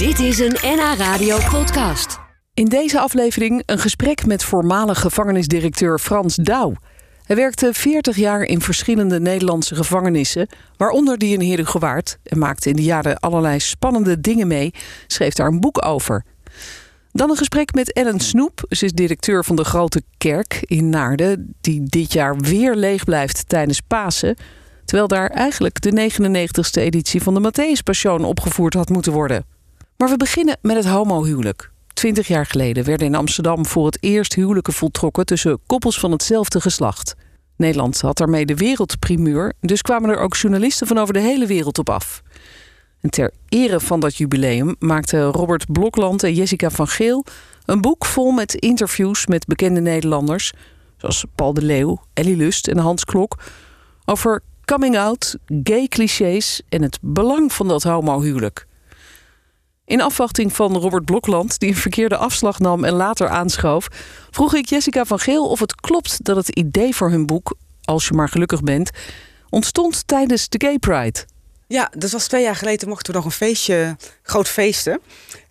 Dit is een NH Radio podcast. In deze aflevering een gesprek met voormalig gevangenisdirecteur Frans Douw. Hij werkte 40 jaar in verschillende Nederlandse gevangenissen, waaronder die in Herugewaard, en maakte in de jaren allerlei spannende dingen mee, schreef daar een boek over. Dan een gesprek met Ellen Snoep. Ze is directeur van de Grote Kerk in Naarden, die dit jaar weer leeg blijft tijdens Pasen. Terwijl daar eigenlijk de 99ste editie van de Matthäus Passion opgevoerd had moeten worden. Maar we beginnen met het homohuwelijk. Twintig jaar geleden werden in Amsterdam voor het eerst huwelijken voltrokken tussen koppels van hetzelfde geslacht. Nederland had daarmee de wereldprimeur, dus kwamen er ook journalisten van over de hele wereld op af. En ter ere van dat jubileum maakten Robert Blokland en Jessica van Geel een boek vol met interviews met bekende Nederlanders, zoals Paul de Leeuw, Ellie Lust en Hans Klok, over coming out, gay clichés en het belang van dat homohuwelijk. In afwachting van Robert Blokland, die een verkeerde afslag nam en later aanschoof, vroeg ik Jessica van Geel of het klopt dat het idee voor hun boek, Als je maar gelukkig bent, ontstond tijdens de Gay Pride. Ja, dat was twee jaar geleden. Mochten we nog een feestje, groot feesten.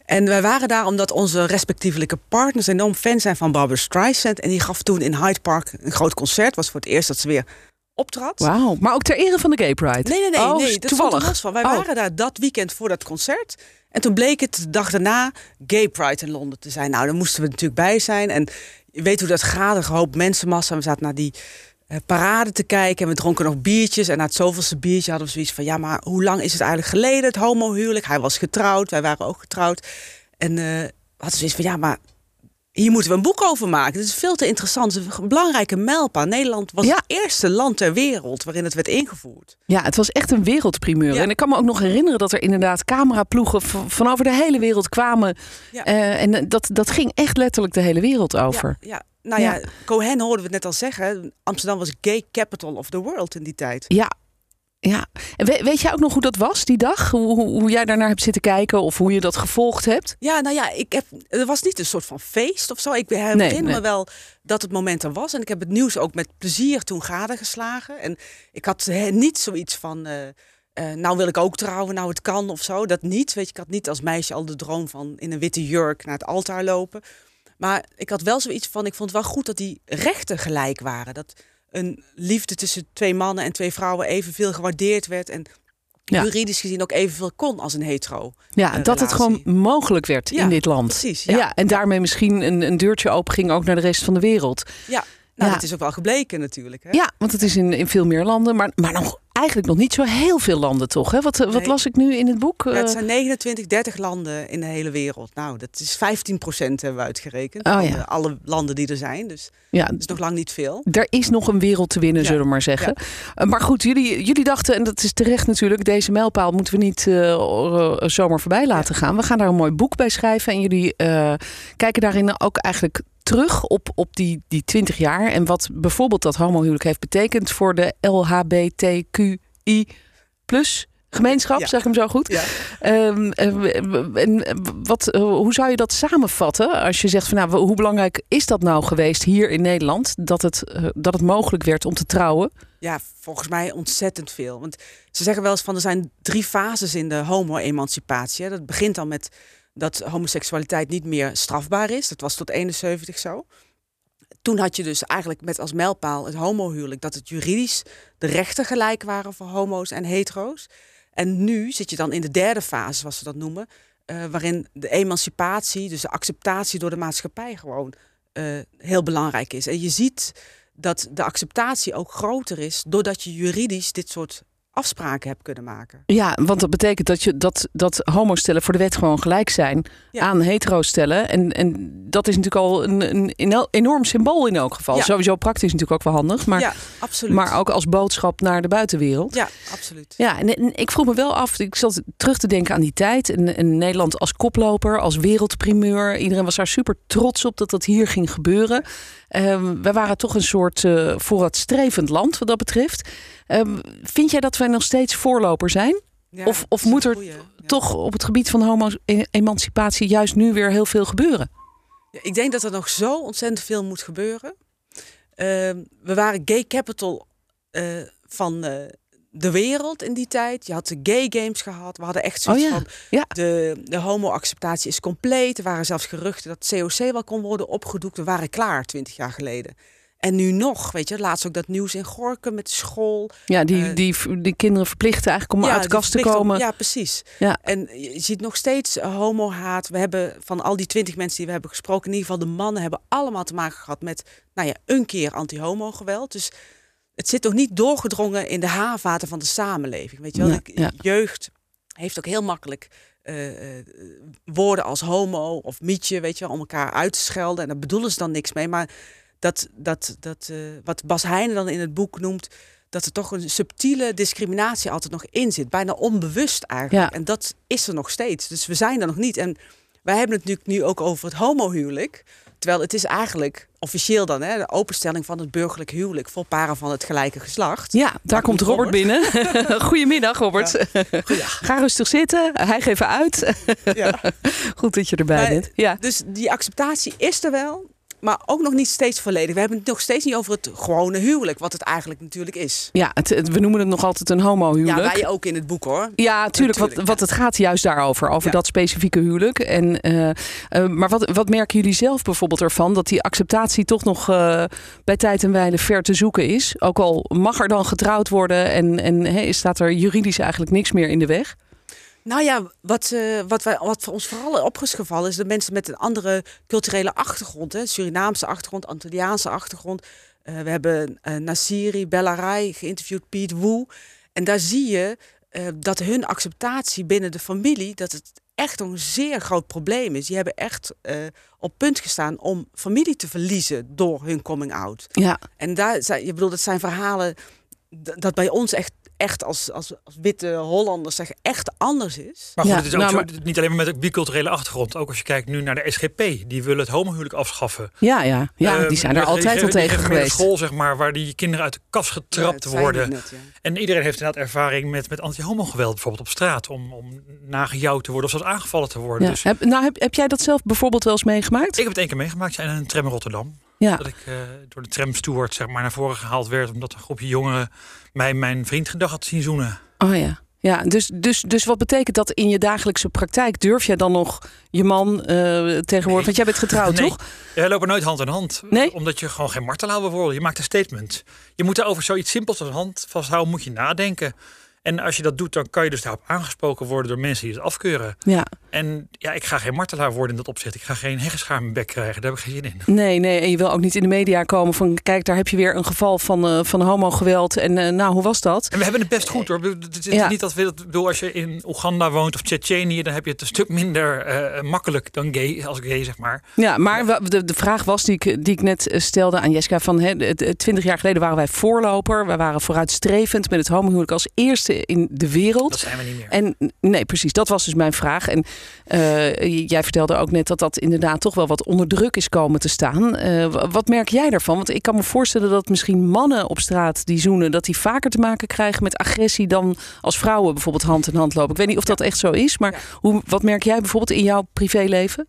En wij waren daar omdat onze respectievelijke partners enorm fan zijn van Barbara Streisand. En die gaf toen in Hyde Park een groot concert. was voor het eerst dat ze weer optrad. Wauw, maar ook ter ere van de Gay Pride? Nee, nee, nee. Oh, nee dat toevallig. Van. Wij Oh. waren daar dat weekend voor dat concert. En toen bleek het de dag daarna Gay Pride in Londen te zijn. Nou, daar moesten we natuurlijk bij zijn. En je weet hoe dat gaat, een hoop mensenmassa. We zaten naar die eh, parade te kijken en we dronken nog biertjes. En na het zoveelste biertje hadden we zoiets van... ja, maar hoe lang is het eigenlijk geleden, het homohuwelijk? Hij was getrouwd, wij waren ook getrouwd. En eh hadden zoiets van, ja, maar hier moeten we een boek over maken. Het is veel te interessant. Het is een belangrijke mijlpaal. Nederland was Ja. het eerste land ter wereld waarin het werd ingevoerd. Ja, het was echt een wereldprimeur. Ja. En ik kan me ook nog herinneren dat er inderdaad cameraploegen van over de hele wereld kwamen. Ja. Eh, en dat, dat ging echt letterlijk de hele wereld over. Ja, ja. Nou ja, Ja. Cohen hoorden we het net al zeggen. Amsterdam was gay capital of the world in die tijd. Ja. Ja. En we- weet jij ook nog hoe dat was die dag? Hoe, hoe, hoe jij daarnaar hebt zitten kijken of hoe je dat gevolgd hebt? Ja, nou ja, ik heb, er was niet een soort van feest of zo. Ik herinner Nee, nee. me wel dat het moment er was. En ik heb het nieuws ook met plezier toen gadegeslagen. En ik had niet zoiets van... eh, nou wil ik ook trouwen, nou het kan of zo. Dat niet, weet je. Ik had niet als meisje al de droom van in een witte jurk naar het altaar lopen. Maar ik had wel zoiets van, ik vond het wel goed dat die rechten gelijk waren. Dat een liefde tussen twee mannen en twee vrouwen evenveel gewaardeerd werd. En Ja. juridisch gezien ook evenveel kon als een hetero. Ja, eh, dat het gewoon mogelijk werd Ja, in dit land. precies, Ja. ja. en daarmee misschien een, een deurtje open ging ook naar de rest van de wereld. Ja, nou, dat is ook wel gebleken natuurlijk. Hè? Ja, want het is in, in veel meer landen, maar, maar nog eigenlijk nog niet zo heel veel landen, toch? Hè? Wat, eh, wat las ik nu in het boek? Ja, het Eh, zijn 29, 30 landen in de hele wereld. Nou, dat is 15 procent hebben we uitgerekend. Oh, van ja. alle landen die er zijn. Dus ja, dat is nog lang niet veel. er is nog een wereld te winnen, zullen we maar zeggen. Eh, Maar goed, jullie, jullie dachten, en dat is terecht natuurlijk, deze mijlpaal moeten we niet zomaar voorbij laten gaan. We gaan daar een mooi boek bij schrijven. En jullie kijken daarin ook eigenlijk terug op, op die, die 20 jaar. En wat bijvoorbeeld dat homohuwelijk heeft betekend voor de LHBTQI plus gemeenschap, Ja. zeg ik hem zo goed. Ja. Ehm, eh, en eh, wat, eh, hoe zou je dat samenvatten als je zegt van nou, hoe belangrijk is dat nou geweest hier in Nederland dat het, eh, dat het mogelijk werd om te trouwen? ja, volgens mij ontzettend veel. Want ze zeggen wel eens van er zijn drie fases in de homo-emancipatie. Dat begint al met dat homoseksualiteit niet meer strafbaar is. Dat was tot 71 zo. Toen had je dus eigenlijk met als mijlpaal het homohuwelijk... dat het juridisch de rechten gelijk waren voor homo's en hetero's. En nu zit je dan in de derde fase, zoals ze dat noemen... eh, waarin de emancipatie, dus de acceptatie door de maatschappij gewoon eh, heel belangrijk is. En je ziet dat de acceptatie ook groter is doordat je juridisch dit soort afspraken hebt kunnen maken. Ja, want dat betekent dat, je, dat, dat homostellen voor de wet gewoon gelijk zijn Ja. aan hetero-stellen. En, en dat is natuurlijk al een, een, enorm symbool in elk geval. Ja. Sowieso praktisch natuurlijk ook wel handig, maar, ja, absoluut. maar ook als boodschap naar de buitenwereld. Ja, absoluut. Ja, en, en ik vroeg me wel af, ik zat terug te denken aan die tijd. En, en Nederland als koploper, als wereldprimeur. Iedereen was daar super trots op dat dat hier ging gebeuren. Ehm, wij waren toch een soort eh, vooruitstrevend land wat dat betreft. Ehm, vind jij dat wij nog steeds voorloper zijn? Ja, Of- of moet er goeie, ja. Toch op het gebied van homo-emancipatie juist nu weer heel veel gebeuren? Ja, ik denk dat er nog zo ontzettend veel moet gebeuren. Ehm, we waren gay capital eh, van eh, de wereld in die tijd. Je had de gay games gehad. We hadden echt zoiets Oh ja, van de, de homo-acceptatie is compleet. Er waren zelfs geruchten dat COC wel kon worden opgedoekt. We waren klaar twintig jaar geleden. En nu nog, weet je, laatst ook dat nieuws in Gorkum met school. Ja, die, Eh, die, die kinderen verplichten eigenlijk om uit de kast te om- komen. ja, precies. Ja. En je ziet nog steeds eh, homo-haat. We hebben van al die twintig mensen die we hebben gesproken, in ieder geval de mannen hebben allemaal te maken gehad met, nou ja, een keer anti-homo-geweld. Dus het zit nog niet doorgedrongen in de haarvaten van de samenleving. Weet je wel, Ja, de ja. jeugd heeft ook heel makkelijk eh, woorden als homo of mietje, weet je wel, om elkaar uit te schelden. En daar bedoelen ze dan niks mee. Maar dat, dat, dat eh, wat Bas Heijnen dan in het boek noemt, dat er toch een subtiele discriminatie altijd nog in zit. Bijna onbewust eigenlijk. Ja. En dat is er nog steeds. Dus we zijn er nog niet. En wij hebben het nu, nu ook over het homohuwelijk. Terwijl het is eigenlijk officieel dan hè, de openstelling van het burgerlijk huwelijk voor paren van het gelijke geslacht. Ja, daar komt komt Robert binnen. Goedemiddag, Robert. Ga rustig zitten. Hij geeft uit. Ja. Goed dat je erbij Maar- bent. Ja. Dus die acceptatie is er wel, maar ook nog niet steeds volledig. We hebben het nog steeds niet over het gewone huwelijk, wat het eigenlijk natuurlijk is. Ja, het, het- we noemen het nog altijd een homohuwelijk. Ja, wij ook in het boek hoor. Ja, tuurlijk. Wat, Natuurlijk, wat het gaat juist daarover, over Ja. dat specifieke huwelijk. En, eh, eh, maar wat, wat merken jullie zelf bijvoorbeeld ervan? Dat die acceptatie toch nog eh, bij tijd en wijle ver te zoeken is. Ook al mag er dan getrouwd worden en, en staat er juridisch eigenlijk niks meer in de weg. Nou ja, wat, eh, wat, wij, wat voor ons vooral op is gevallen is de mensen met een andere culturele achtergrond. Hè? Surinaamse achtergrond, Antilliaanse achtergrond. Eh, we hebben eh Nasiri Bellarai geïnterviewd, Piet Woe. En daar zie je dat hun acceptatie binnen de familie, dat het echt een zeer groot probleem is. Die hebben echt op punt gestaan om familie te verliezen door hun coming out. Ja, En daar zijn, je bedoelt, dat zijn verhalen dat bij ons echt, echt als, als, als witte Hollanders zeggen, echt anders is. Maar goed, Ja, het is ook nou, zo, maar- niet alleen maar met een biculturele achtergrond. Ook als je kijkt nu naar de SGP. Die willen het homohuwelijk afschaffen. ja, ja. ja Eh, die zijn er altijd al tegen geweest. school, zeg maar, waar die kinderen uit de kast getrapt worden. net, ja. En iedereen heeft inderdaad ervaring met, met anti-homo-geweld, bijvoorbeeld op straat. Om, om nagejouwd te worden of zelfs aangevallen te worden. Ja. Dus Heb, nou, heb, heb jij dat zelf bijvoorbeeld wel eens meegemaakt? ik heb het één keer meegemaakt in een tram in Rotterdam. ja. Dat ik eh, door de tramsteward zeg maar, naar voren gehaald werd. Omdat een groepje jongeren mij mijn vriend gedag had zien zoenen. Oh ja. Ja, dus, dus, dus wat betekent dat in je dagelijkse praktijk? Durf jij dan nog je man eh, tegenwoordig? Nee. Want jij bent getrouwd, Nee. toch? Wij lopen nooit hand in hand. Nee? Omdat je gewoon geen martelaar wil worden. Je maakt een statement. Je moet er over zoiets simpels als hand vasthouden, moet je nadenken. En als je dat doet, dan kan je dus daarop aangesproken worden door mensen die het afkeuren. Ja. En ja, ik ga geen martelaar worden in dat opzicht. Ik ga geen heggeschaar in mijn bek krijgen. Daar heb ik geen zin in. Nee, nee. En je wil ook niet in de media komen van... kijk, daar heb je weer een geval van, eh van homogeweld. En eh, nou, hoe was dat? En we hebben het best goed hoor. Het is Ja. niet dat we dat ik bedoel, als je in Oeganda woont of Tsjetsjenië, dan heb je het een stuk minder eh, makkelijk dan gay, als gay, zeg maar. Ja, maar de, de vraag was die ik, die ik net stelde aan Jessica... van twintig jaar geleden waren wij voorloper. Wij waren vooruitstrevend met het homohuwelijk als eerste in de wereld. Dat zijn we niet meer. En nee, precies, dat was dus mijn vraag. En eh, jij vertelde ook net dat dat inderdaad toch wel wat onder druk is komen te staan. Eh, wat merk jij daarvan? Want ik kan me voorstellen dat misschien mannen op straat die zoenen, dat die vaker te maken krijgen met agressie dan als vrouwen bijvoorbeeld hand in hand lopen. Ik weet niet of dat echt zo is, maar hoe, wat merk jij bijvoorbeeld in jouw privéleven?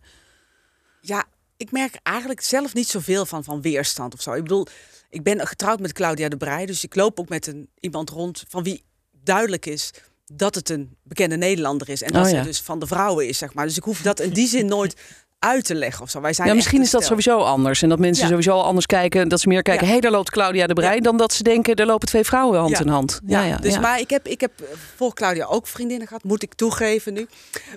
Ja, ik merk eigenlijk zelf niet zoveel van, van weerstand of zo. Ik bedoel, ik ben getrouwd met Claudia de Breij, dus ik loop ook met een, iemand rond van wie duidelijk is dat het een bekende Nederlander is. En dat Oh, ze ja. dus van de vrouwen is, zeg maar. Dus ik hoef dat in die zin nooit uit te leggen of zo. Wij zijn Ja, misschien is dat stel. sowieso anders. En dat mensen Ja. sowieso al anders kijken. Dat ze meer kijken, hé, hey, daar loopt Claudia de Breij. Dan dat ze denken, er lopen twee vrouwen hand in hand. Ja, ja, dus maar ik heb, ik heb voor Claudia ook vriendinnen gehad, moet ik toegeven nu.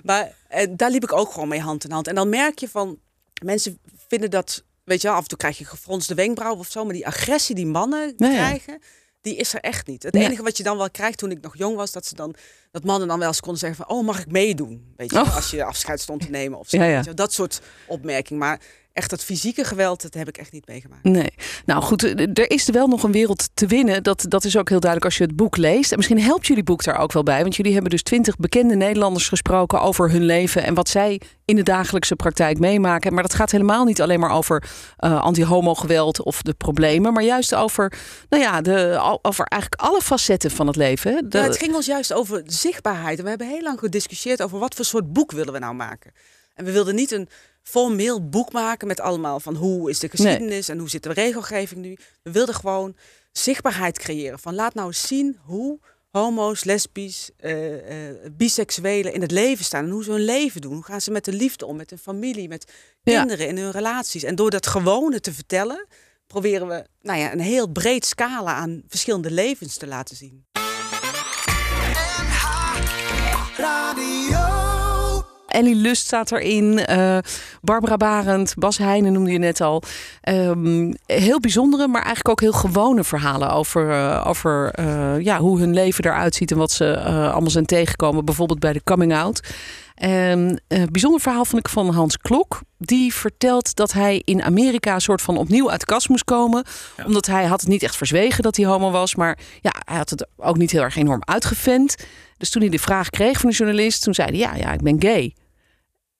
Maar eh, daar liep ik ook gewoon mee hand in hand. En dan merk je van, mensen vinden dat, weet je af en toe krijg je gefronste wenkbrauwen of zo. Maar die agressie die mannen krijgen, die is er echt niet. Het Nee. enige wat je dan wel krijgt toen ik nog jong was, dat ze dan, dat mannen dan wel eens konden zeggen van, oh mag ik meedoen? Weet je, Oh. als je afscheid stond te nemen of zo. Ja, ja. Dat soort opmerkingen. Maar echt dat fysieke geweld, dat heb ik echt niet meegemaakt. Nee. Nou goed, eh, er is wel nog een wereld te winnen. Dat, dat is ook heel duidelijk als je het boek leest. En misschien helpt jullie boek daar ook wel bij. Want jullie hebben dus twintig bekende Nederlanders gesproken over hun leven. En wat zij in de dagelijkse praktijk meemaken. Maar dat gaat helemaal niet alleen maar over eh, anti-homo-geweld of de problemen. Maar juist over, nou ja, de, over eigenlijk alle facetten van het leven. hè. De- Ja, het ging ons juist over zichtbaarheid. En we hebben heel lang gediscussieerd over wat voor soort boek willen we nou maken. En we wilden niet een formeel boek maken met allemaal van hoe is de geschiedenis en hoe zit de regelgeving nu. We wilden gewoon zichtbaarheid creëren. Van laat nou eens zien hoe homo's, lesbisch, eh, eh, biseksuelen in het leven staan. En hoe ze hun leven doen. Hoe gaan ze met de liefde om, met hun familie, met Ja. kinderen in hun relaties. En door dat gewone te vertellen, proberen we nou ja, een heel breed scala aan verschillende levens te laten zien. Ellie Lust staat erin. eh, Barbara Barend, Bas Heijnen noemde je net al. Ehm, heel bijzondere, maar eigenlijk ook heel gewone verhalen over, eh, over eh, ja, hoe hun leven eruit ziet en wat ze allemaal zijn tegengekomen. Bijvoorbeeld bij de coming out. En een bijzonder verhaal vond ik van Hans Klok. Die vertelt dat hij in Amerika een soort van opnieuw uit de kast moest komen. Ja. Omdat hij had het niet echt verzwegen dat hij homo was. Maar ja, hij had het ook niet heel erg enorm uitgevent. Dus toen hij de vraag kreeg van de journalist, toen zei hij ja, ja, ik ben gay.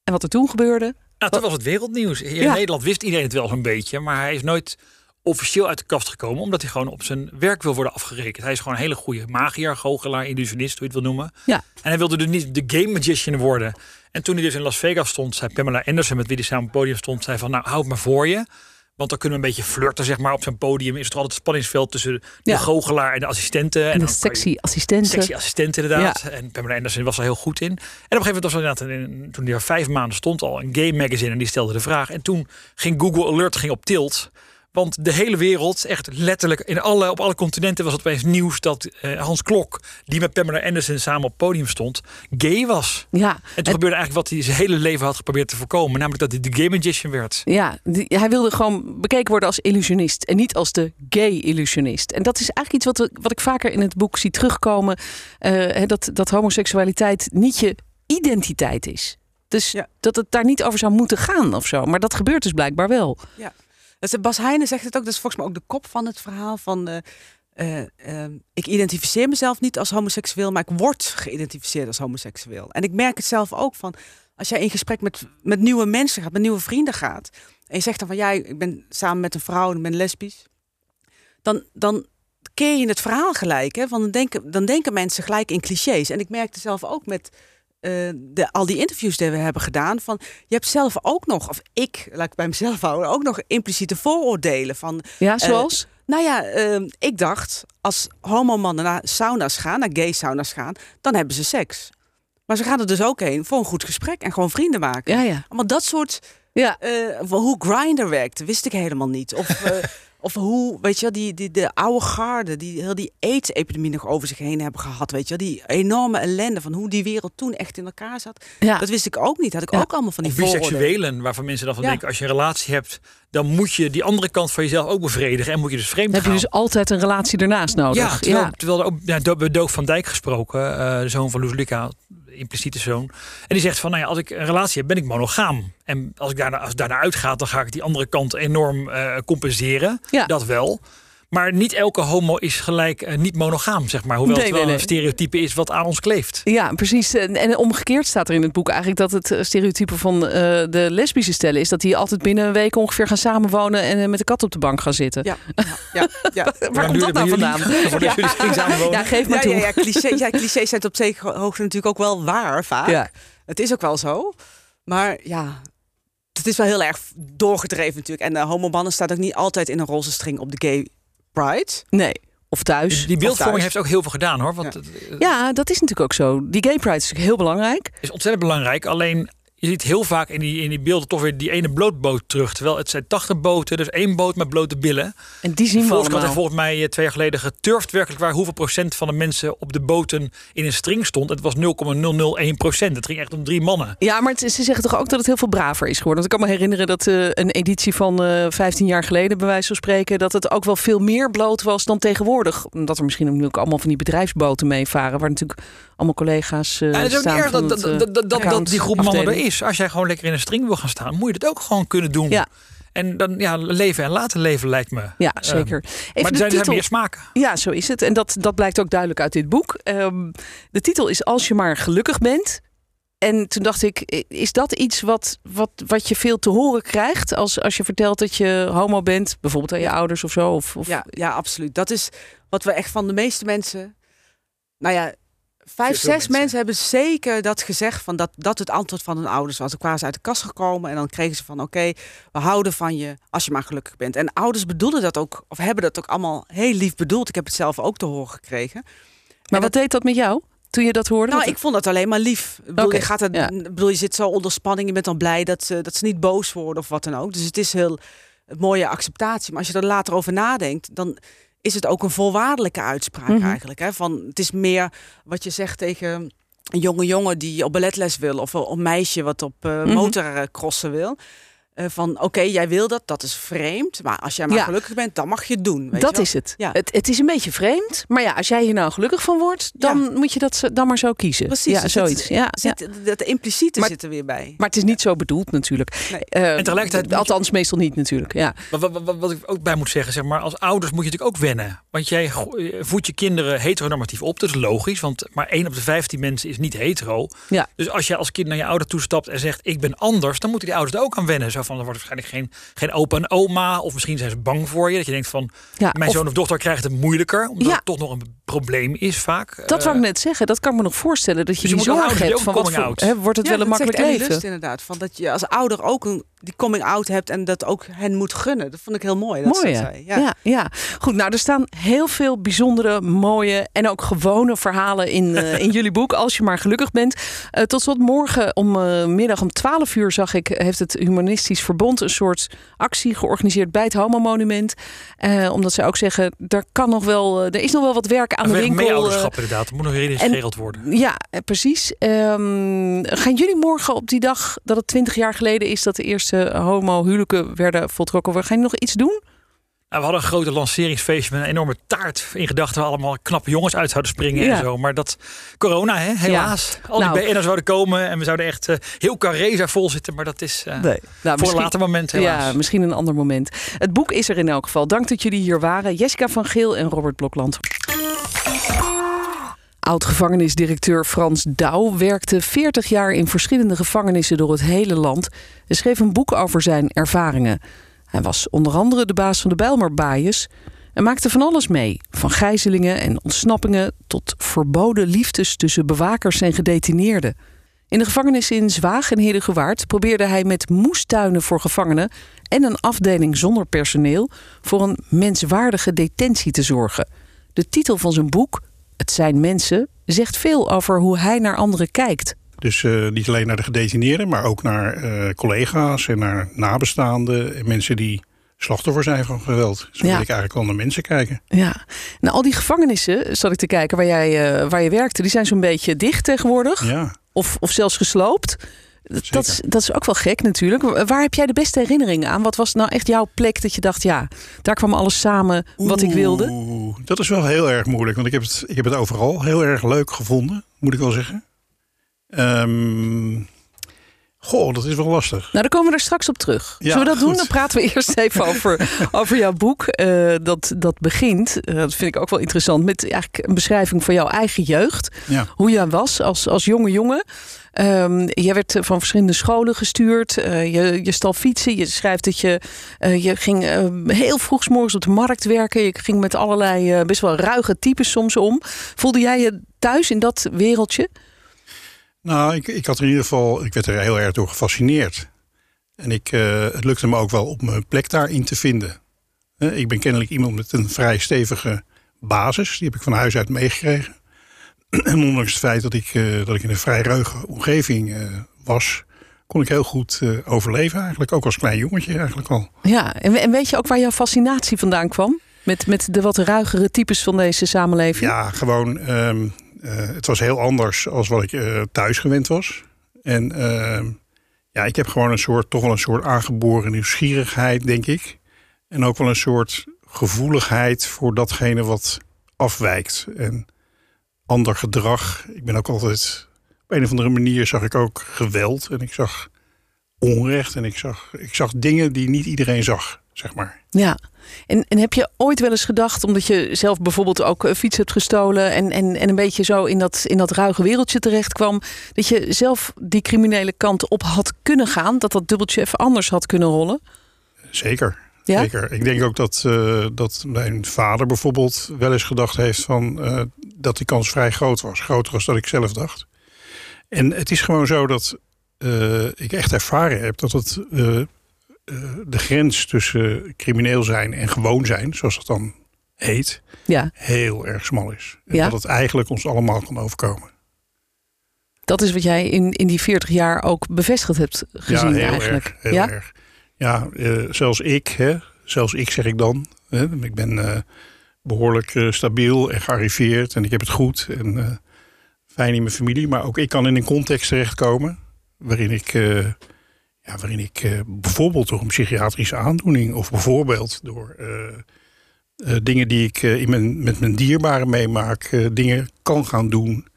En wat er toen gebeurde, Nou, toen was het wereldnieuws. Hier Ja. in Nederland wist iedereen het wel zo'n beetje. Maar hij is nooit officieel uit de kast gekomen. Omdat hij gewoon op zijn werk wil worden afgerekend. Hij is gewoon een hele goede magier, goochelaar, illusionist, hoe je het wil noemen. Ja. En hij wilde dus niet de game magician worden. En toen hij dus in Las Vegas stond, zei Pamela Anderson, met wie hij samen op het podium stond, zei van, nou, houd maar voor je. Want dan kunnen we een beetje flirten, zeg maar. Op zijn podium is er altijd een spanningsveld tussen de Ja. goochelaar en de assistenten. en de je- sexy assistenten. Sexy assistent inderdaad. En Pamela Anderson was er heel goed in. En op een gegeven moment was er inderdaad, toen hij er vijf maanden stond, al een gay magazine en die stelde de vraag. En toen ging Google Alert ging op tilt. Want de hele wereld, echt letterlijk in alle, op alle continenten was het opeens nieuws dat eh, Hans Klok, die met Pamela Anderson samen op het podium stond, gay was. Ja, En toen gebeurde eigenlijk wat hij zijn hele leven had geprobeerd te voorkomen. Namelijk dat hij de gay magician werd. Ja, die- hij wilde gewoon bekeken worden als illusionist en niet als de gay illusionist. En dat is eigenlijk iets wat, we, wat ik vaker in het boek zie terugkomen: eh, hè, dat, dat homoseksualiteit niet je identiteit is. Dus Ja. dat het daar niet over zou moeten gaan of zo. Maar dat gebeurt dus blijkbaar wel. Dus Bas Heijnen zegt het ook, dat is volgens mij ook de kop van het verhaal van... eh, eh, ehm, ik identificeer mezelf niet als homoseksueel, maar ik word geïdentificeerd als homoseksueel. En ik merk het zelf ook van, als jij in gesprek met, met nieuwe mensen gaat, met nieuwe vrienden gaat... en je zegt dan van, ja, ik ben samen met een vrouw en ik ben lesbisch... dan, dan keer je het verhaal gelijk. Hè? Van dan, denken, dan denken mensen gelijk in clichés. En ik merkte zelf ook met eh, de, al die interviews die we hebben gedaan... van je hebt zelf ook nog, of ik, laat ik bij mezelf houden... ook nog impliciete vooroordelen van... Ja, zoals? Nou ja, eh, ik dacht, als homomannen naar sauna's gaan, naar gay sauna's gaan, dan hebben ze seks. Maar ze gaan er dus ook heen voor een goed gesprek en gewoon vrienden maken. ja, ja. Maar dat soort, Ja, eh, hoe Grindr werkte, wist ik helemaal niet. Of, eh, of hoe, weet je wel, die, die, de oude garde, die heel die AIDS-epidemie nog over zich heen hebben gehad, weet je wel. Die enorme ellende van hoe die wereld toen echt in elkaar zat. ja. Dat wist ik ook niet. Had ik Ja. ook allemaal van die Of biseksuelen, waarvan mensen dan van Ja. denken, als je een relatie hebt, dan moet je die andere kant van jezelf ook bevredigen. En moet je dus vreemd Dan heb je dus altijd een relatie ernaast nodig. Ja, terwijl, terwijl er ook ja, Do- bij Doof van Dijk gesproken, eh, de zoon van Loes impliciete zoon. En die zegt van, nou ja, als ik een relatie heb, ben ik monogaam. En als ik daarna, als daarna uitgaat, dan ga ik die andere kant enorm eh, compenseren. Ja. Dat wel. Maar niet elke homo is gelijk eh, niet monogaam, zeg maar. Hoewel Nee, het wel nee, nee. een stereotype is wat aan ons kleeft. Ja, precies. En, en omgekeerd staat er in het boek eigenlijk dat het eh, stereotype van eh, de lesbische stellen is dat die altijd binnen een week ongeveer gaan samenwonen en met de kat op de bank gaan zitten. Ja, ja, ja. ja. Waar komt dat nou vandaan? Samenwonen. Ja, geef maar Ja, toe. ja, ja, cliché, ja, clichés zijn op zekere hoogte natuurlijk ook wel waar vaak. Ja. Het is ook wel zo. Maar ja, het is wel heel erg doorgedreven natuurlijk. En de homomannen staat ook niet altijd in een roze string op de gay pride. Nee. Of thuis. Die beeldvorming thuis. heeft ook heel veel gedaan hoor. Want Ja. het eh, Ja, dat is natuurlijk ook zo. Die gay pride is natuurlijk heel belangrijk. is ontzettend belangrijk. Alleen je ziet heel vaak in die, in die beelden toch weer die ene blootboot terug. Terwijl het zijn 80 boten, dus één boot met blote billen. En die zien we Volkskrant allemaal. volgens mij eh, twee jaar geleden geturfd werkelijk waar hoeveel procent van de mensen op de boten in een string stond. Het was 0,001 procent. Het ging echt om drie mannen. Ja, maar het- ze zeggen toch ook dat het heel veel braver is geworden. Want ik kan me herinneren dat eh, een editie van eh 15 jaar geleden, bij wijze van spreken, dat het ook wel veel meer bloot was dan tegenwoordig. Omdat er misschien ook allemaal van die bedrijfsboten meevaren, waar natuurlijk allemaal collega's uh, En het is ook niet erg dat, dat, dat, die groep mannen. Is. Als jij gewoon lekker in een string wil gaan staan, moet je dat ook gewoon kunnen doen. Ja. En dan ja, leven en laten leven lijkt me. Ja, Ehm, zeker. Even maar er zijn, er titel. meer smaken. Ja, zo is het. En dat, dat blijkt ook duidelijk uit dit boek. Ehm, de titel is Als je maar gelukkig bent. En toen dacht ik, is dat iets wat, wat, wat je veel te horen krijgt als, als je vertelt dat je homo bent, bijvoorbeeld aan je ouders of zo? Of, of... Ja, ja, absoluut. Dat is wat we echt van de meeste mensen. Nou ja, vijf, zes mensen. mensen. hebben zeker dat gezegd van dat dat het antwoord van hun ouders was. Dan kwamen ze uit de kast gekomen en dan kregen ze van oké, we houden van je als je maar gelukkig bent. En ouders bedoelen dat ook, of hebben dat ook allemaal heel lief bedoeld. Ik heb het zelf ook te horen gekregen. Maar wat deed dat met jou toen je dat hoorde? Nou, ik vond dat alleen maar lief. Ik bedoel, je, gaat het, ja. bedoel, je zit zo onder spanning. Je bent dan blij dat ze, dat ze niet boos worden of wat dan ook. Dus het is heel een mooie acceptatie. Maar als je er later over nadenkt, dan is het ook een volwaardelijke uitspraak Mhm. eigenlijk. Hè? Van, het is meer wat je zegt tegen een jonge jongen die op balletles wil. Of een, meisje wat op Mhm. motorcrossen wil. Eh, van oké, jij wil dat, dat is vreemd. Maar als jij maar Ja. gelukkig bent, dan mag je het doen. Weet dat je is het. Ja. het. Het is een beetje vreemd. Maar ja, als jij hier nou gelukkig van wordt, dan moet je dat dan maar zo kiezen. Precies. Ja, zoiets. Zit, ja, ja. zit, Dat impliciete Maar- zit er weer bij. Maar het is niet zo bedoeld natuurlijk. Nee. Eh, En tegelijkertijd je- Althans, meestal niet natuurlijk. Ja. Wat, wat, wat, wat ik ook bij moet zeggen, zeg maar, als ouders moet je natuurlijk ook wennen. Want jij eh, voedt je kinderen heteronormatief op. Dat is logisch, want maar 1 op de 15 mensen is niet hetero. Ja. Dus als je als kind naar je ouder toestapt en zegt ik ben anders, dan moeten die ouders er ook aan wennen. Zo van, er wordt waarschijnlijk geen, geen opa en oma. Of misschien zijn ze bang voor je. Dat je denkt van, Ja, mijn of- zoon of dochter krijgt het moeilijker. Omdat Ja. het toch nog een probleem is vaak. Dat wou Eh, ik net zeggen. Dat kan ik me nog voorstellen. Dat je Dus je die zorg hebt ook van wat coming voor, wordt het wel een makkelijk leven. Inderdaad. Van dat je als ouder ook een, die coming out hebt en dat ook hen moet gunnen. Dat vond ik heel mooi. Dat Mooi, ze hè? dat zei. Ja. Ja, Goed, nou, er staan heel veel bijzondere, mooie en ook gewone verhalen in, eh, in jullie boek. Als je maar gelukkig bent. Eh, tot slot, morgen om eh, middag om 12 uur zag ik, heeft het Humanistisch Verbond een soort actie georganiseerd bij het Homo Monument. Eh, omdat ze ook zeggen, er, kan nog wel, er is nog wel wat werk aan de winkel. eh, meeouderschap inderdaad. Dat moet nog geregeld worden. ja, precies. Ehm, gaan jullie morgen op die dag dat het 20 jaar geleden is dat de eerste homo-huwelijken werden voltrokken, gaan jullie nog iets doen? Nou, we hadden een grote lanceringsfeestje met een enorme taart in gedachten. Waar allemaal knappe jongens uit zouden springen Ja. en zo. Maar dat, corona hè, helaas. Al die Nou. BN'ers zouden komen en we zouden echt eh, heel Carreza vol zitten. Maar dat is eh, Nee. Nou, voor een later moment helaas. Ja, misschien een ander moment. Het boek is er in elk geval. Dank dat jullie hier waren. Jessica van Geel en Robert Blokland. Oud-gevangenisdirecteur Frans Douw werkte 40 jaar in verschillende gevangenissen door het hele land en schreef een boek over zijn ervaringen. Hij was onder andere de baas van de Bijlmerbaaiers en maakte van alles mee. Van gijzelingen en ontsnappingen tot verboden liefdes tussen bewakers en gedetineerden. In de gevangenis in Zwaag en Heerdegewaard probeerde hij met moestuinen voor gevangenen en een afdeling zonder personeel voor een menswaardige detentie te zorgen. De titel van zijn boek, Het zijn mensen, zegt veel over hoe hij naar anderen kijkt. Dus eh, niet alleen naar de gedetineerden, maar ook naar eh, collega's en naar nabestaanden en mensen die slachtoffer zijn van geweld. Zo wil Ja. ik eigenlijk wel naar mensen kijken. Ja, nou al die gevangenissen, zat ik te kijken waar jij, eh, waar je werkte, die zijn zo'n beetje dicht tegenwoordig. Ja, Of, of zelfs gesloopt. Dat, is- dat is ook wel gek natuurlijk. Waar heb jij de beste herinnering aan? Wat was nou echt jouw plek dat je dacht, ja, daar kwam alles samen wat ik wilde? Dat is wel heel erg moeilijk, want ik heb, het, ik heb het overal heel erg leuk gevonden, moet ik wel zeggen. Ehm, goh, dat is wel lastig. Nou, daar komen we er straks op terug. Ja, Zullen we dat doen? Dan praten we eerst even over, over jouw boek. eh, dat, dat begint, eh, dat vind ik ook wel interessant, met eigenlijk een beschrijving van jouw eigen jeugd. Ja. Hoe jij was als, als jonge jongen. Ehm, jij werd eh, van verschillende scholen gestuurd. Je, je stal fietsen. Je schrijft dat je, je ging heel vroeg morgens op de markt werken. Je ging met allerlei best wel ruige types soms om. Voelde jij je thuis in dat wereldje? Nou, ik, ik had er in ieder geval, ik werd er heel erg door gefascineerd. En ik, eh, het lukte me ook wel op mijn plek daarin te vinden. Eh, ik ben kennelijk iemand met een vrij stevige basis. Die heb ik van huis uit meegekregen. En ondanks het feit dat ik, eh, dat ik in een vrij ruige omgeving was, kon ik heel goed overleven eigenlijk. Ook als klein jongetje eigenlijk al. Ja, en, en weet je ook waar jouw fascinatie vandaan kwam? Met, met de wat ruigere types van deze samenleving? Ja, gewoon. ehm, eh, het was heel anders als wat ik eh, thuis gewend was. En ehm, ja, ik heb gewoon een soort, toch wel een soort aangeboren nieuwsgierigheid, denk ik. En ook wel een soort gevoeligheid voor datgene wat afwijkt. En ander gedrag. Ik ben ook altijd. Op een of andere manier zag ik ook geweld. En ik zag onrecht. En ik zag, ik zag dingen die niet iedereen zag, zeg maar. Ja. En, en heb je ooit wel eens gedacht, omdat je zelf bijvoorbeeld ook een fiets hebt gestolen en, en, en een beetje zo in dat, in dat ruige wereldje terecht kwam, dat je zelf die criminele kant op had kunnen gaan, dat dat dubbeltje even anders had kunnen rollen? Zeker. Ja? Zeker. Ik denk ook dat, eh, dat mijn vader bijvoorbeeld wel eens gedacht heeft van eh, dat die kans vrij groot was. Groter was dan ik zelf dacht. En het is gewoon zo dat eh, ik echt ervaren heb dat het de grens tussen crimineel zijn en gewoon zijn, zoals dat dan heet, Ja, heel erg smal is. En Ja? dat het eigenlijk ons allemaal kan overkomen. dat is wat jij in, in die 40 jaar ook bevestigd hebt gezien ja, heel eigenlijk. erg. Heel ja? erg. Ja, eh, zelfs ik, hè, zelfs ik zeg ik dan. Hè, ik ben eh, behoorlijk eh, stabiel en gearriveerd en ik heb het goed en eh, fijn in mijn familie. Maar ook ik kan in een context terechtkomen waarin ik, eh, waarin ik eh, bijvoorbeeld door een psychiatrische aandoening of bijvoorbeeld door eh, eh, dingen die ik in mijn, met mijn dierbaren meemaak, dingen kan gaan doen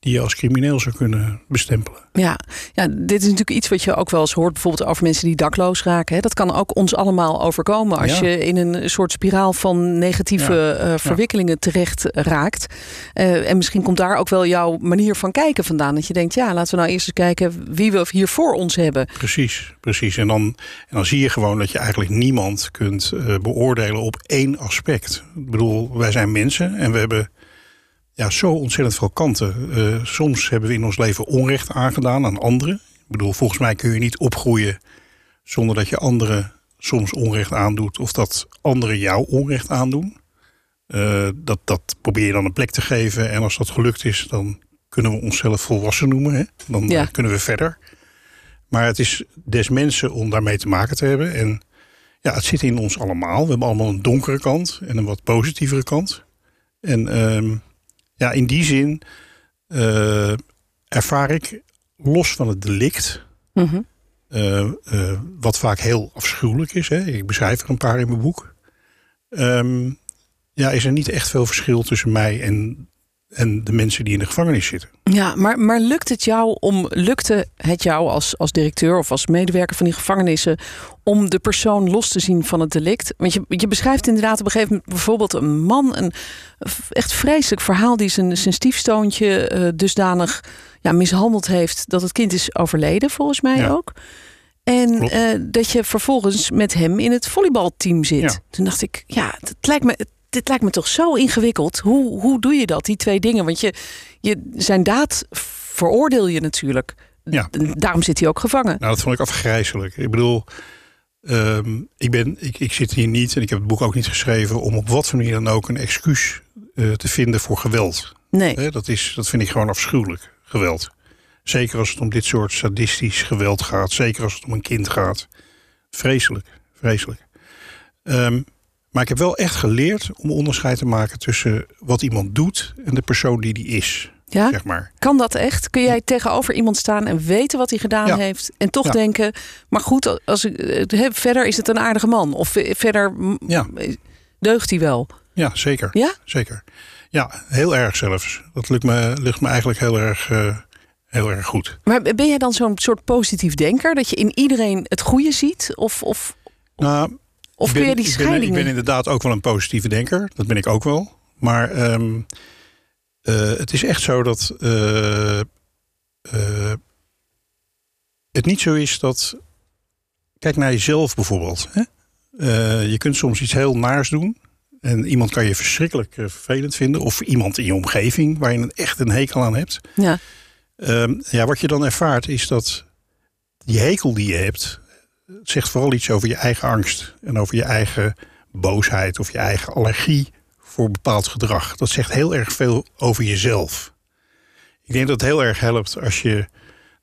die je als crimineel zou kunnen bestempelen. Ja. ja, dit is natuurlijk iets wat je ook wel eens hoort, bijvoorbeeld over mensen die dakloos raken. Hè. Dat kan ook ons allemaal overkomen als Ja. je in een soort spiraal van negatieve Ja. eh, verwikkelingen terecht raakt. Eh, en misschien komt daar ook wel jouw manier van kijken vandaan. Dat je denkt, ja, laten we nou eerst eens kijken wie we hier voor ons hebben. Precies, precies. En dan, en dan zie je gewoon dat je eigenlijk niemand kunt eh, beoordelen op één aspect. Ik bedoel, wij zijn mensen en we hebben ja, zo ontzettend veel kanten. Eh, soms hebben we in ons leven onrecht aangedaan aan anderen. Ik bedoel, volgens mij kun je niet opgroeien zonder dat je anderen soms onrecht aandoet of dat anderen jou onrecht aandoen. Eh, dat, dat probeer je dan een plek te geven. En als dat gelukt is, dan kunnen we onszelf volwassen noemen. Hè? Dan Ja. eh, kunnen we verder. Maar het is des mensen om daarmee te maken te hebben. En ja, het zit in ons allemaal. We hebben allemaal een donkere kant en een wat positievere kant. En ehm, ja, in die zin eh, ervaar ik los van het delict, Mhm. eh, eh, wat vaak heel afschuwelijk is. Hè? Ik beschrijf er een paar in mijn boek. Ehm, ja, is er niet echt veel verschil tussen mij en, en de mensen die in de gevangenis zitten. Ja, maar, maar lukt het jou om, lukte het jou als, als directeur of als medewerker van die gevangenissen om de persoon los te zien van het delict? Want je, je beschrijft inderdaad op een gegeven moment bijvoorbeeld een man, een echt vreselijk verhaal die zijn, zijn stiefstoontje eh, dusdanig ja, mishandeld heeft dat het kind is overleden, volgens mij Ja. ook. En eh, dat je vervolgens met hem in het volleybalteam zit. Ja. Toen dacht ik, ja, het lijkt me, dit lijkt me toch zo ingewikkeld. Hoe, hoe doe je dat, die twee dingen? Want je, je, zijn daad veroordeel je natuurlijk. Ja. Daarom zit hij ook gevangen. Nou, dat vond ik afgrijzelijk. Ik bedoel, ehm, ik, ben, ik, ik zit hier niet en ik heb het boek ook niet geschreven om op wat voor manier dan ook een excuus eh, te vinden voor geweld. Nee. Dat, is, dat vind ik gewoon afschuwelijk, geweld. Zeker als het om dit soort sadistisch geweld gaat. Zeker als het om een kind gaat. Vreselijk, vreselijk. Ehm, maar ik heb wel echt geleerd om onderscheid te maken tussen wat iemand doet en de persoon die die is. Ja? Zeg maar. Kan dat echt? Kun jij tegenover iemand staan en weten wat hij gedaan Ja. heeft? En toch denken, maar goed, als ik, eh, verder is het een aardige man. Of eh, verder deugt hij wel. Ja, zeker. Ja? Zeker. Ja, heel erg zelfs. Dat lukt me, lukt me eigenlijk heel erg, eh, heel erg goed. Maar ben jij dan zo'n soort positief denker? Dat je in iedereen het goede ziet? Of, of, Nou, of ik kun ben, je die ik ben- scheiding... Ik ben, inderdaad ook wel een positieve denker. Dat ben ik ook wel. Maar ehm, eh, het is echt zo dat eh, eh, het niet zo is dat. Kijk naar jezelf bijvoorbeeld. Hè? Je kunt soms iets heel naars doen. En iemand kan je verschrikkelijk vervelend vinden. Of iemand in je omgeving waar je een- echt een hekel aan hebt. Ja. Ehm, ja, wat je dan ervaart is dat die hekel die je hebt, het zegt vooral iets over je eigen angst en over je eigen boosheid of je eigen allergie voor bepaald gedrag. Dat zegt heel erg veel over jezelf. Ik denk dat het heel erg helpt als je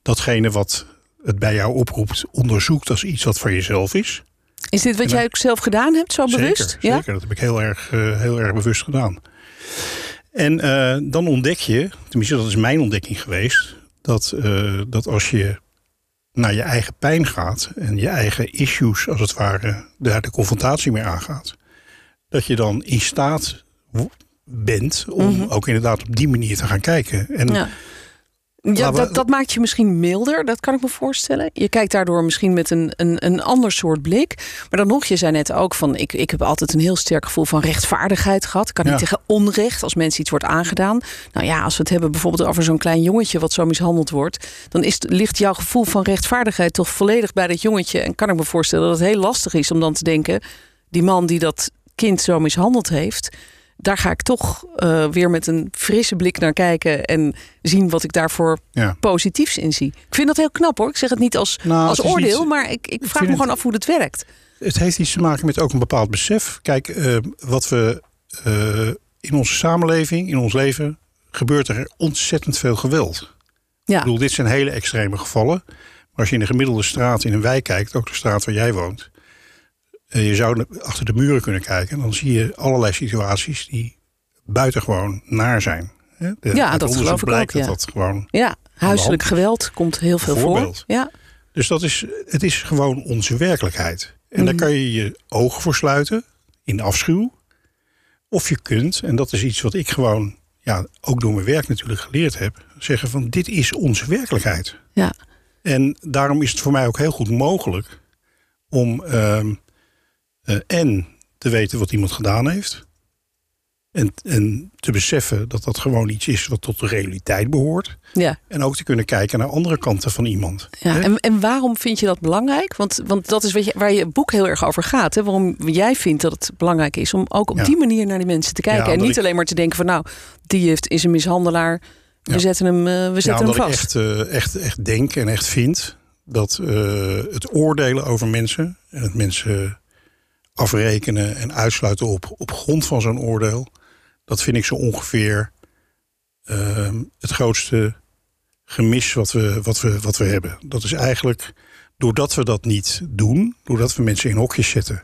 datgene wat het bij jou oproept onderzoekt als iets wat voor jezelf is. Is dit wat dan- jij ook zelf gedaan hebt, zo bewust? Zeker, zeker. dat heb ik heel erg, eh, heel erg bewust gedaan. En eh, dan ontdek je, tenminste dat is mijn ontdekking geweest, dat, eh, dat als je naar je eigen pijn gaat en je eigen issues als het ware daar de confrontatie mee aangaat, dat je dan in staat bent om Mhm. ook inderdaad op die manier te gaan kijken. En Ja. Ja, dat, dat maakt je misschien milder, dat kan ik me voorstellen. Je kijkt daardoor misschien met een, een, een ander soort blik. Maar dan nog, je zei net ook van... Ik, ik heb altijd een heel sterk gevoel van rechtvaardigheid gehad. Ik kan niet Ja. tegen onrecht als mensen iets wordt aangedaan. Nou ja, als we het hebben bijvoorbeeld over zo'n klein jongetje... wat zo mishandeld wordt... dan is, ligt jouw gevoel van rechtvaardigheid toch volledig bij dat jongetje. En kan ik me voorstellen dat het heel lastig is om dan te denken... die man die dat kind zo mishandeld heeft... daar ga ik toch eh, weer met een frisse blik naar kijken... en zien wat ik daarvoor ja. positiefs in zie. Ik vind dat heel knap hoor. Ik zeg het niet als, Nou, als oordeel, niet- maar ik, ik vraag me gewoon af hoe dat werkt. Het heeft iets te maken met ook een bepaald besef. Kijk, eh, wat we eh, in onze samenleving, in ons leven, gebeurt er ontzettend veel geweld. Ja. Ik bedoel, dit zijn hele extreme gevallen. Maar als je in een gemiddelde straat in een wijk kijkt, ook de straat waar jij woont, je zou achter de muren kunnen kijken, dan zie je allerlei situaties die buitengewoon naar zijn. De- Ja, dat geloof ik blijkt ook, ja. Dat dat gewoon, Ja, huiselijk geweld komt heel veel voor. Ja, dus dat is, het is gewoon onze werkelijkheid. En daar Mhm. kan je je ogen voor sluiten, in afschuw. Of je kunt, en dat is iets wat ik gewoon, ja, ook door mijn werk natuurlijk geleerd heb, zeggen van dit is onze werkelijkheid. ja. En daarom is het voor mij ook heel goed mogelijk om ehm, eh, en te weten wat iemand gedaan heeft. En, en te beseffen dat dat gewoon iets is wat tot de realiteit behoort. ja. En ook te kunnen kijken naar andere kanten van iemand. Ja, en, en waarom vind je dat belangrijk? Want, want dat is wat je, waar je boek heel erg over gaat. Hè? Waarom jij vindt dat het belangrijk is om ook op Ja. die manier naar die mensen te kijken. Ja, en niet ik- alleen maar te denken van nou, die heeft, is een mishandelaar. We Ja. zetten hem, eh, we zetten hem omdat ik vast. echt, eh, echt, echt denk en echt vind dat eh, het oordelen over mensen en het mensen afrekenen en uitsluiten op, op grond van zo'n oordeel, dat vind ik zo ongeveer ehm, het grootste gemis wat we, wat, we, wat we hebben. Dat is eigenlijk doordat we dat niet doen, doordat we mensen in hokjes zetten,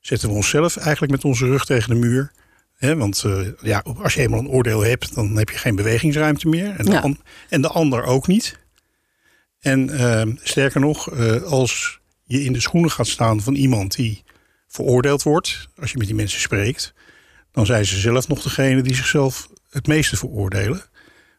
zetten we onszelf eigenlijk met onze rug tegen de muur. Want eh, ja, als je eenmaal een oordeel hebt, dan heb je geen bewegingsruimte meer. En de, Ja. an- en de ander ook niet. En eh, sterker nog, eh, als je in de schoenen gaat staan van iemand die veroordeeld wordt, als je met die mensen spreekt, dan zijn ze zelf nog degene die zichzelf het meeste veroordelen.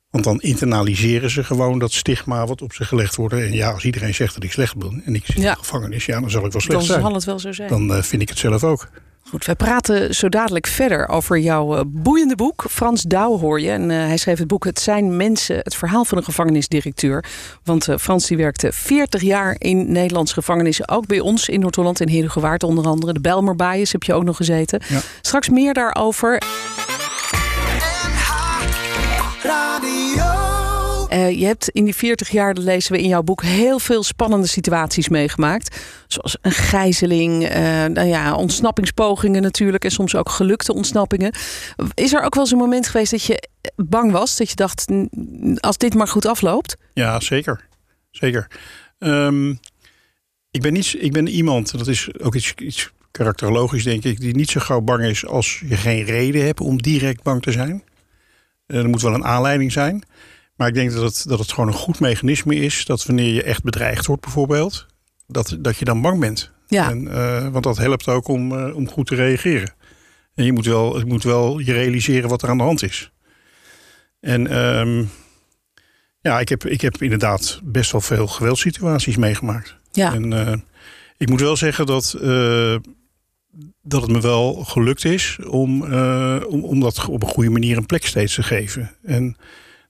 Want dan internaliseren ze gewoon dat stigma wat op ze gelegd wordt. En ja, als iedereen zegt dat ik slecht ben en ik zit Ja. in de gevangenis, ja, dan zal ik wel slecht Dan zijn. zal het wel zo zijn. Dan eh, vind ik het zelf ook. Goed, wij praten zo dadelijk verder over jouw eh, boeiende boek. Frans Douw hoor je. En eh, hij schreef het boek Het zijn mensen, het verhaal van een gevangenisdirecteur. Want eh, Frans die werkte 40 jaar in Nederlandse gevangenissen. Ook bij ons in Noord-Holland, in Heerdegewaard onder andere. De Bijlmerbaaiers heb je ook nog gezeten. Ja. Straks meer daarover. Eh, je hebt in die 40 jaar, lezen we in jouw boek, heel veel spannende situaties meegemaakt. Zoals een gijzeling, eh, nou ja, ontsnappingspogingen natuurlijk. En soms ook gelukte ontsnappingen. Is er ook wel eens een moment geweest dat je bang was? Dat je dacht, "N- als dit maar goed afloopt? Ja, zeker. Zeker. Ehm, ik, ben niet, ik ben iemand, dat is ook iets, karakterologisch denk ik, die niet zo gauw bang is als je geen reden hebt om direct bang te zijn. Eh, er moet wel een aanleiding zijn. Maar ik denk dat het, dat het gewoon een goed mechanisme is dat wanneer je echt bedreigd wordt bijvoorbeeld, dat, dat je dan bang bent. Ja, En, eh, want dat helpt ook om, eh, om goed te reageren. En je moet, wel, je moet wel je realiseren wat er aan de hand is. En ehm, ja, ik heb, ik heb inderdaad best wel veel geweldssituaties meegemaakt. ja. En eh, ik moet wel zeggen dat, dat het me wel gelukt is om, om, om dat op een goede manier een plek steeds te geven. En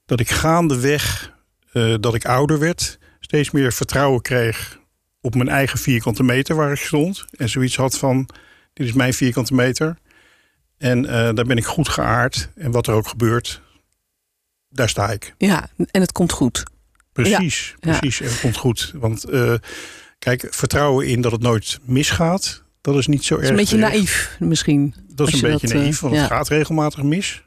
dat ik gaandeweg, eh dat ik ouder werd, steeds meer vertrouwen kreeg op mijn eigen vierkante meter waar ik stond. En zoiets had van, dit is mijn vierkante meter. En eh, daar ben ik goed geaard. En wat er ook gebeurt, daar sta ik. ja, en het komt goed. Precies, Ja. precies. En het komt goed. Want eh, kijk, vertrouwen in dat het nooit misgaat, dat is niet zo erg. is een beetje naïef misschien. Dat is een je beetje dat, naïef, want ja. het gaat regelmatig mis.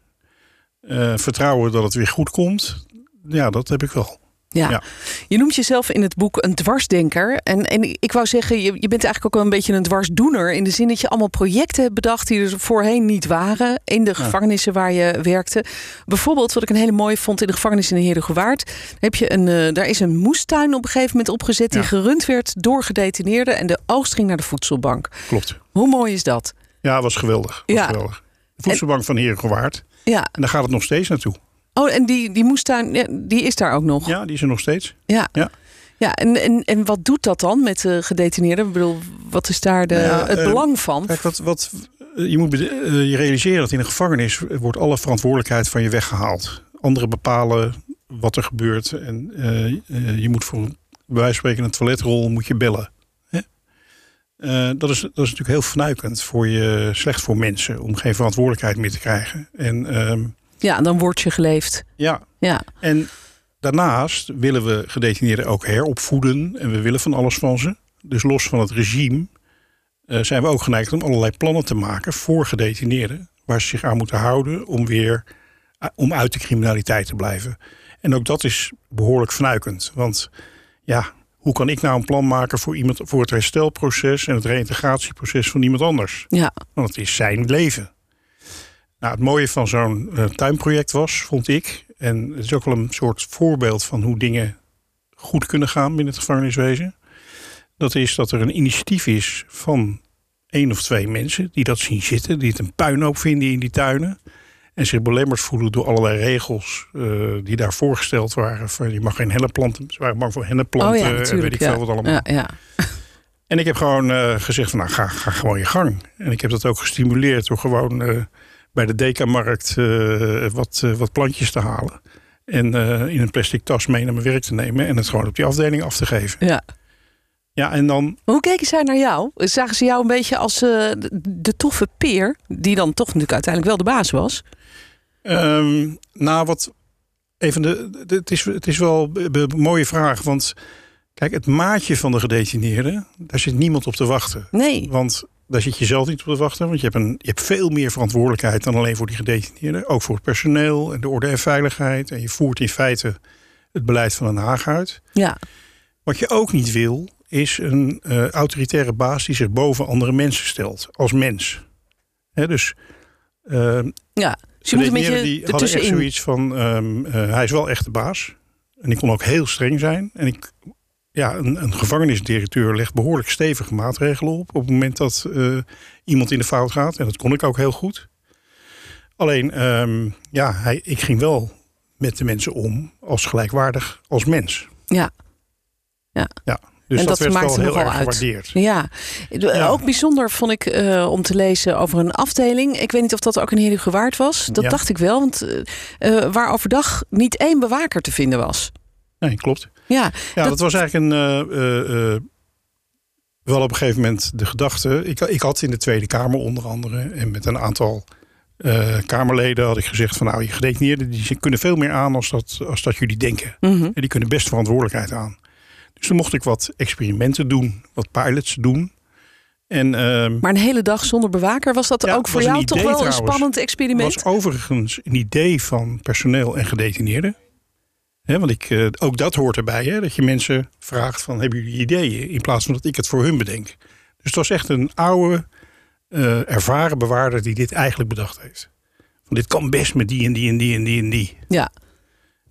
Eh, vertrouwen dat het weer goed komt, ja, dat heb ik wel. Ja. Ja. Je noemt jezelf in het boek een dwarsdenker. En, en ik wou zeggen, je, je bent eigenlijk ook wel een beetje een dwarsdoener. In de zin dat je allemaal projecten hebt bedacht die er voorheen niet waren. In de gevangenissen waar je werkte. Bijvoorbeeld, wat ik een hele mooie vond in de gevangenis in de Heerdegewaard. Heb je een, eh, daar is een moestuin op een gegeven moment opgezet. Die gerund werd door gedetineerden. En de oogst ging naar de voedselbank. Klopt. Hoe mooi is dat? Ja, was geweldig. Was geweldig. De voedselbank van Herengewaard. Ja. En daar gaat het nog steeds naartoe. Oh, en die, die moestuin, die is daar ook nog. Ja, die is er nog steeds. Ja. Ja. Ja, en, en, en wat doet dat dan met de gedetineerden? Ik bedoel, wat is daar de, Nou ja, het eh, belang van? Kijk, wat, wat, je moet eh, je realiseren dat in een gevangenis wordt alle verantwoordelijkheid van je weggehaald. Anderen bepalen wat er gebeurt. En eh, je moet voor bij wijze van spreken een toiletrol moet je bellen. Eh, dat, is, dat is natuurlijk heel fnuikend voor je, slecht voor mensen om geen verantwoordelijkheid meer te krijgen. En ehm, Ja, dan word je geleefd. ja, Ja, en daarnaast willen we gedetineerden ook heropvoeden. En we willen van alles van ze. Dus los van het regime eh, zijn we ook geneigd om allerlei plannen te maken voor gedetineerden. waar ze zich aan moeten houden om weer om uit de criminaliteit te blijven. En ook dat is behoorlijk fnuikend. Want ja, hoe kan ik nou een plan maken voor iemand voor het herstelproces en het reïntegratieproces van iemand anders? Ja. Want het is zijn leven. Nou, het mooie van zo'n uh, tuinproject was, vond ik, en het is ook wel een soort voorbeeld van hoe dingen goed kunnen gaan binnen het gevangeniswezen. Dat is dat er een initiatief is van één of twee mensen die dat zien zitten, die het een puinhoop vinden in die tuinen. En zich belemmerd voelen door allerlei regels uh, die daar voorgesteld waren. Van, je mag geen hennepplanten, ze waren bang voor hennepplanten oh ja, en weet ik ja. veel wat allemaal. Ja, ja. En ik heb gewoon uh, gezegd van nou ga, ga gewoon je gang. En ik heb dat ook gestimuleerd door gewoon uh, bij de Dekamarkt wat, wat plantjes te halen. En in een plastic tas mee naar mijn werk te nemen en het gewoon op die afdeling af te geven. Ja. Ja, en dan. Hoe keken zij naar jou? Zagen ze jou een beetje als uh, de toffe peer, die dan toch natuurlijk uiteindelijk wel de baas was? Um, nou, wat. Even de, de, het, is, het is wel een mooie vraag. Want kijk, het maatje van de gedetineerden, daar zit niemand op te wachten. Nee. Want daar zit je zelf niet op te wachten. Want je hebt, een, je hebt veel meer verantwoordelijkheid dan alleen voor die gedetineerden. Ook voor het personeel en de orde en veiligheid. En je voert in feite het beleid van Den Haag uit. Ja. Wat je ook niet wil, is een uh, autoritaire baas die zich boven andere mensen stelt. Als mens. Dus. Uh, ja, je moet een beetje die hadden echt zoiets van. Um, uh, hij is wel echt de baas. En ik kon ook heel streng zijn. En ik. Ja, een, een gevangenisdirecteur legt behoorlijk stevige maatregelen op. op het moment dat iemand in de fout gaat. En dat kon ik ook heel goed. Alleen, um, ja, hij, ik ging wel met de mensen om als gelijkwaardig als mens. Ja. Ja. ja. Dus en dat, dat, maakt wel heel erg uit. gewaardeerd. Ja. ja. ook bijzonder vond ik uh, om te lezen over een afdeling. Ik weet niet of dat ook een Heerlijke Waard was. Dat Ja. dacht ik wel, want uh, waar overdag niet één bewaker te vinden was. Nee, klopt. Ja, Ja, dat, was eigenlijk een. uh, wel op een gegeven moment de gedachte. Ik, ik had in de Tweede Kamer onder andere. En met een aantal uh, Kamerleden had ik gezegd: van nou, je gedetineerden die kunnen veel meer aan als dat, als dat jullie denken. mm -hmm. En die kunnen best verantwoordelijkheid aan. Dus toen mocht ik wat experimenten doen, wat pilots doen. En, uh, maar een hele dag zonder bewaker, was dat ja, ook voor jou toch wel een spannend experiment? was overigens een idee van personeel en gedetineerden. He, want ik, uh, ook dat hoort erbij, hè, dat je mensen vraagt van hebben jullie ideeën in plaats van dat ik het voor hun bedenk. Dus het was echt een oude, uh, ervaren bewaarder die dit eigenlijk bedacht heeft. Van dit kan best met die en die en die en die en die. Ja.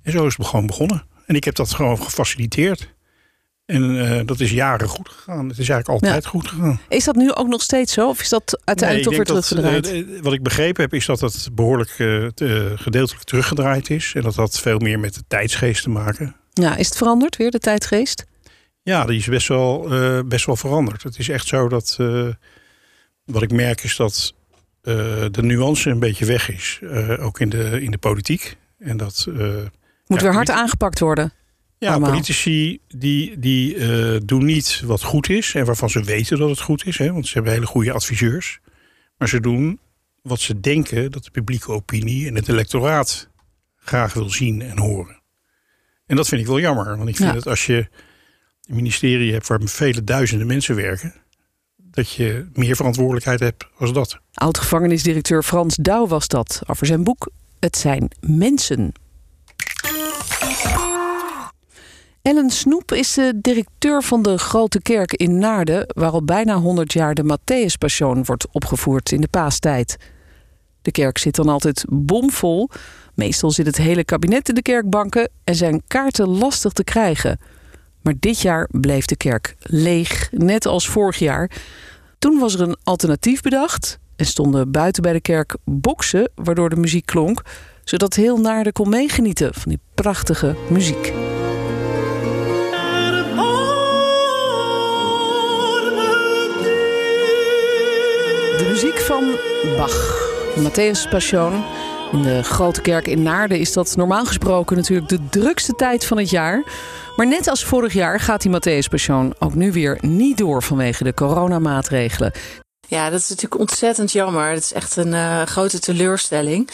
En zo is het gewoon begonnen. En ik heb dat gewoon gefaciliteerd. En uh, dat is jaren goed gegaan. Het is eigenlijk altijd Ja. goed gegaan. Is dat nu ook nog steeds zo? Of is dat uiteindelijk Nee, toch weer teruggedraaid? dat, uh, wat ik begrepen heb, is dat het behoorlijk uh, te, gedeeltelijk teruggedraaid is. En dat had veel meer met de tijdsgeest te maken. ja, is het veranderd weer, de tijdgeest? Ja, die is best wel, best wel veranderd. Het is echt zo dat. Wat ik merk is dat de nuance een beetje weg is. Ook in de, in de politiek. En dat. Moet weer hard aangepakt worden. Ja, politici die, die uh, doen niet wat goed is en waarvan ze weten dat het goed is, hè, want ze hebben hele goede adviseurs. Maar ze doen wat ze denken dat de publieke opinie en het electoraat graag wil zien en horen. En dat vind ik wel jammer, want ik vind Ja. dat als je een ministerie hebt waar vele duizenden mensen werken, dat je meer verantwoordelijkheid hebt als dat. Oud-gevangenisdirecteur Frans Douw was dat over zijn boek Het zijn mensen. Ellen Snoep is de directeur van de Grote Kerk in Naarden, waar al bijna 100 jaar de Matthäuspassion wordt opgevoerd in de paastijd. De kerk zit dan altijd bomvol. Meestal zit het hele kabinet in de kerkbanken en zijn kaarten lastig te krijgen. Maar dit jaar bleef de kerk leeg, net als vorig jaar. Toen was er een alternatief bedacht en stonden buiten bij de kerk boksen, waardoor de muziek klonk, zodat heel Naarden kon meegenieten van die prachtige muziek. Muziek van Bach, Matthäus Passion. In de grote kerk in Naarden is dat normaal gesproken natuurlijk de drukste tijd van het jaar. Maar net als vorig jaar gaat die Matthäus Passion ook nu weer niet door vanwege de coronamaatregelen. Ja, dat is natuurlijk ontzettend jammer. Het is echt een uh, grote teleurstelling.